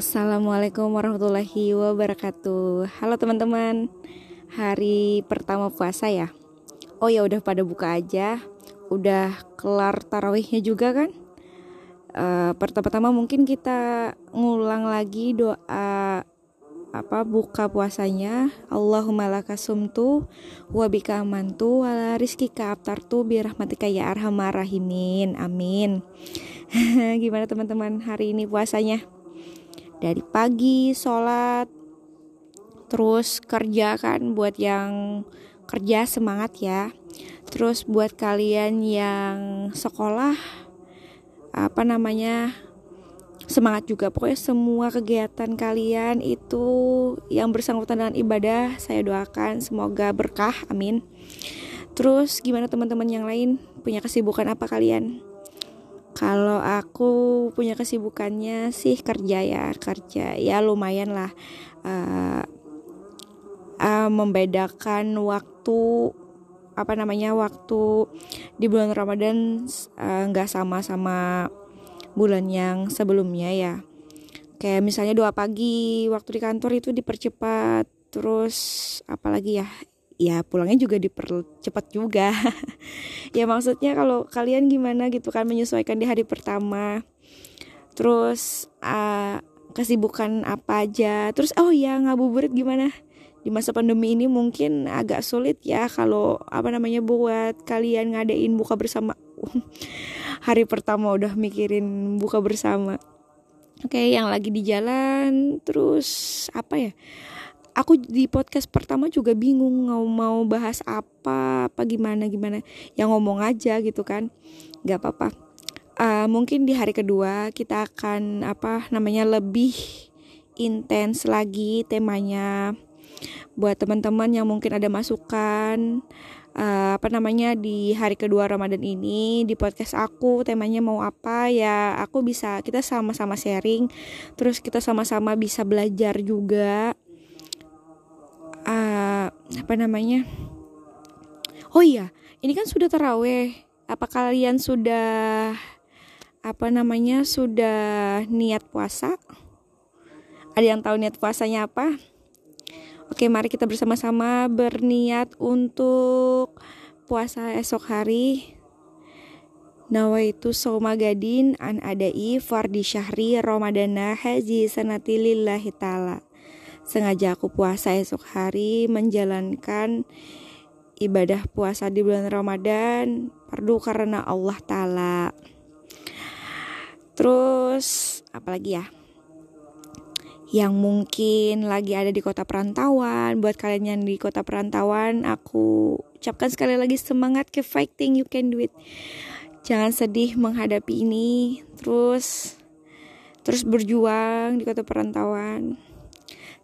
Assalamualaikum warahmatullahi wabarakatuh. Halo teman-teman. Hari pertama puasa ya. Oh ya udah pada buka aja. Udah kelar tarawihnya juga kan? Uh, pertama-tama mungkin kita ngulang lagi doa apa buka puasanya? Allahumma lakasumtu wa bika amantu wa rizkika aftartu bi rahmatika ya arhamar rahimin. Amin. Gimana teman-teman hari ini puasanya? Dari pagi sholat terus kerja kan buat yang kerja semangat ya. Terus buat kalian yang sekolah apa namanya semangat juga. Pokoknya semua kegiatan kalian itu yang bersangkutan dengan ibadah saya doakan semoga berkah amin. Terus gimana teman-teman yang lain? Punya kesibukan apa kalian? Kalau aku punya kesibukannya sih kerja ya kerja. Ya lumayan lah. Uh, uh, membedakan waktu apa namanya waktu di bulan Ramadan eh, nggak uh, sama sama bulan yang sebelumnya ya. Kayak misalnya dua pagi waktu di kantor itu dipercepat terus apalagi ya? Ya pulangnya juga dipercepat juga. Ya maksudnya kalau kalian gimana gitu kan menyesuaikan di hari pertama. Terus uh, kesibukan apa aja? Terus oh ya ngabuburit gimana di masa pandemi ini mungkin agak sulit ya kalau apa namanya buat kalian ngadain buka bersama. Hari pertama udah mikirin buka bersama. Oke yang lagi di jalan terus apa ya? Aku di podcast pertama juga bingung mau mau bahas apa apa gimana gimana. Yang ngomong aja gitu kan. Nggak apa-apa. Uh, mungkin di hari kedua kita akan apa namanya lebih intens lagi temanya buat teman-teman yang mungkin ada masukan uh, apa namanya di hari kedua Ramadan ini di podcast aku temanya mau apa ya aku bisa kita sama-sama sharing terus kita sama-sama bisa belajar juga. Uh, apa namanya? Oh iya ini kan sudah teraweh apa kalian sudah apa namanya sudah niat puasa? Ada yang tahu niat puasanya apa oke mari kita bersama-sama berniat untuk puasa esok hari. Nawaitu soma gadin an adai fardi syahri Ramadana haji sanati lillahi ta'ala. Sengaja aku puasa esok hari menjalankan ibadah puasa di bulan Ramadan perlu karena Allah Ta'ala. Terus apalagi ya yang mungkin lagi ada di kota perantauan. Buat kalian yang di kota perantauan aku ucapkan sekali lagi semangat ke fighting you can do it. Jangan sedih menghadapi ini. Terus terus berjuang di kota perantauan.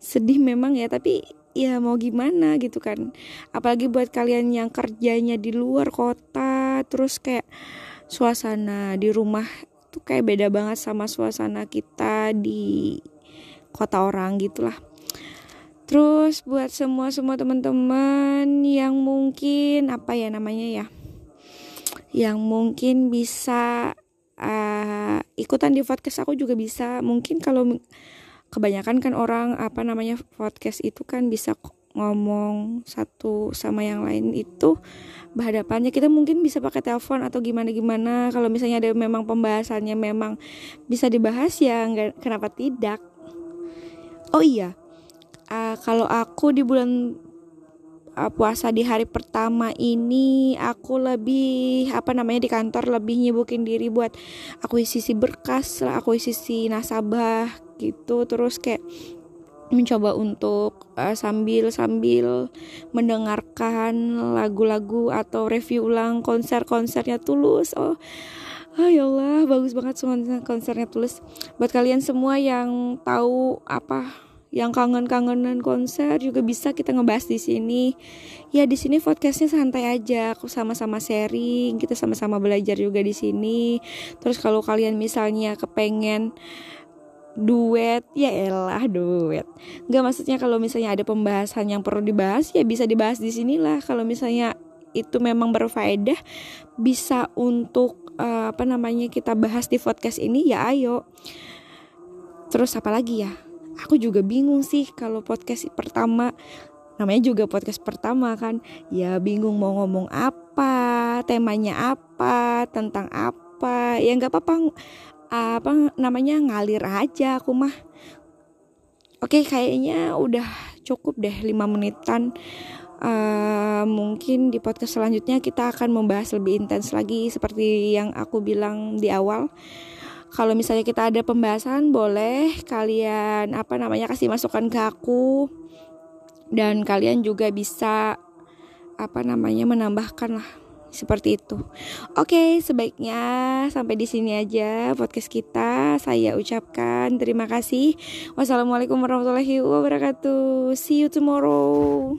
Sedih memang ya tapi ya mau gimana gitu kan. Apalagi buat kalian yang kerjanya di luar kota terus kayak suasana di rumah tuh kayak beda banget sama suasana kita di kota orang gitulah. Terus buat semua semua teman-teman yang mungkin apa ya namanya ya yang mungkin bisa uh, ikutan di podcast aku juga bisa. Mungkin kalau kebanyakan kan orang apa namanya podcast itu kan bisa ngomong satu sama yang lain itu berhadapannya. Kita mungkin bisa pakai telepon atau gimana gimana kalau misalnya ada memang pembahasannya memang bisa dibahas ya nggak kenapa tidak oh iya uh, kalau aku di bulan uh, puasa di hari pertama ini aku lebih apa namanya di kantor lebih nyibukin diri buat aku isi berkas lah aku isi nasabah gitu terus kayak mencoba untuk uh, sambil sambil mendengarkan lagu-lagu atau review ulang konser-konsernya tulus oh Oh ya Allah, bagus banget semua konsernya tulus. Buat kalian semua yang tahu apa yang kangen-kangenan konser juga bisa kita ngebahas di sini. Ya di sini podcastnya santai aja, aku sama-sama sharing, kita sama-sama belajar juga di sini. Terus kalau kalian misalnya kepengen duet ya elah duet nggak maksudnya kalau misalnya ada pembahasan yang perlu dibahas ya bisa dibahas di sinilah kalau misalnya itu memang berfaedah bisa untuk uh, apa namanya kita bahas di podcast ini ya ayo terus apa lagi ya aku juga bingung sih kalau podcast pertama. Namanya juga podcast pertama kan? Ya bingung mau ngomong apa temanya apa tentang apa. Ya nggak apa-apa. Apa namanya? Ngalir aja aku mah. Oke kayaknya udah cukup deh 5 menitan. Uh, mungkin di podcast selanjutnya kita akan membahas lebih intens lagi seperti yang aku bilang di awal kalau misalnya kita ada pembahasan boleh kalian apa namanya kasih masukan ke aku dan kalian juga bisa apa namanya menambahkan lah seperti itu. Oke, sebaiknya sampai di sini aja podcast kita. Saya ucapkan terima kasih. Wassalamualaikum warahmatullahi wabarakatuh. See you tomorrow.